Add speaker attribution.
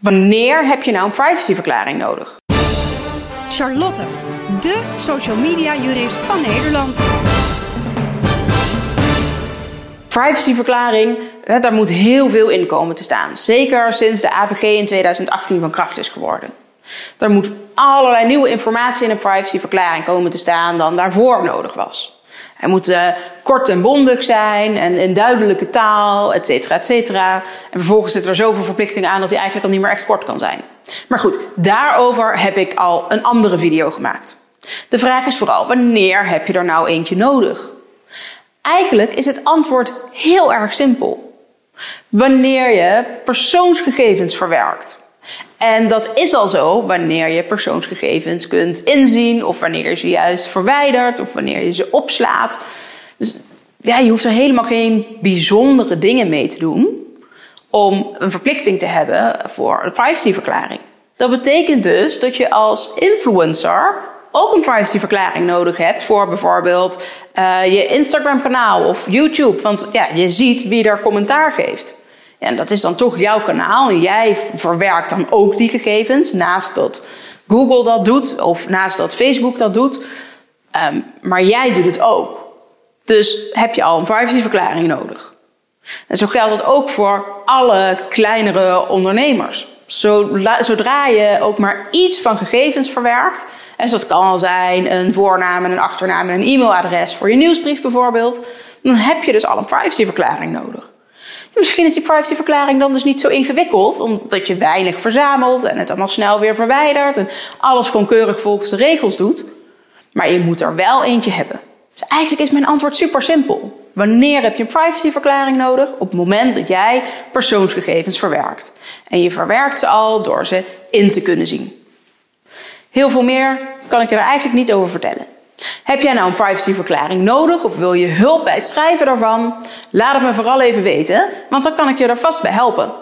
Speaker 1: Wanneer heb je nou een privacyverklaring nodig?
Speaker 2: Charlotte, de social media jurist van Nederland.
Speaker 1: Privacyverklaring, daar moet heel veel in komen te staan. Zeker sinds de AVG in 2018 van kracht is geworden. Er moet allerlei nieuwe informatie in een privacyverklaring komen te staan dan daarvoor nodig was. Hij moet uh, kort en bondig zijn en in duidelijke taal, et cetera, et cetera. En vervolgens zitten er zoveel verplichtingen aan dat hij eigenlijk al niet meer echt kort kan zijn. Maar goed, daarover heb ik al een andere video gemaakt. De vraag is vooral, wanneer heb je er nou eentje nodig? Eigenlijk is het antwoord heel erg simpel. Wanneer je persoonsgegevens verwerkt. En dat is al zo wanneer je persoonsgegevens kunt inzien, of wanneer je ze juist verwijdert, of wanneer je ze opslaat. Dus ja, je hoeft er helemaal geen bijzondere dingen mee te doen om een verplichting te hebben voor de privacyverklaring. Dat betekent dus dat je als influencer ook een privacyverklaring nodig hebt voor bijvoorbeeld uh, je Instagram-kanaal of YouTube. Want ja, je ziet wie er commentaar geeft. En dat is dan toch jouw kanaal. En jij verwerkt dan ook die gegevens. Naast dat Google dat doet. Of naast dat Facebook dat doet. Um, maar jij doet het ook. Dus heb je al een privacyverklaring nodig. En zo geldt dat ook voor alle kleinere ondernemers. Zodra je ook maar iets van gegevens verwerkt, en dus dat kan al zijn een voornaam en een achternaam en een e-mailadres voor je nieuwsbrief bijvoorbeeld, dan heb je dus al een privacyverklaring nodig. Misschien is die privacyverklaring dan dus niet zo ingewikkeld, omdat je weinig verzamelt en het allemaal snel weer verwijdert en alles gewoon keurig volgens de regels doet. Maar je moet er wel eentje hebben. Dus eigenlijk is mijn antwoord super simpel. Wanneer heb je een privacyverklaring nodig? Op het moment dat jij persoonsgegevens verwerkt. En je verwerkt ze al door ze in te kunnen zien. Heel veel meer kan ik je er eigenlijk niet over vertellen. Heb jij nou een privacyverklaring nodig of wil je hulp bij het schrijven daarvan? Laat het me vooral even weten, want dan kan ik je er vast bij helpen.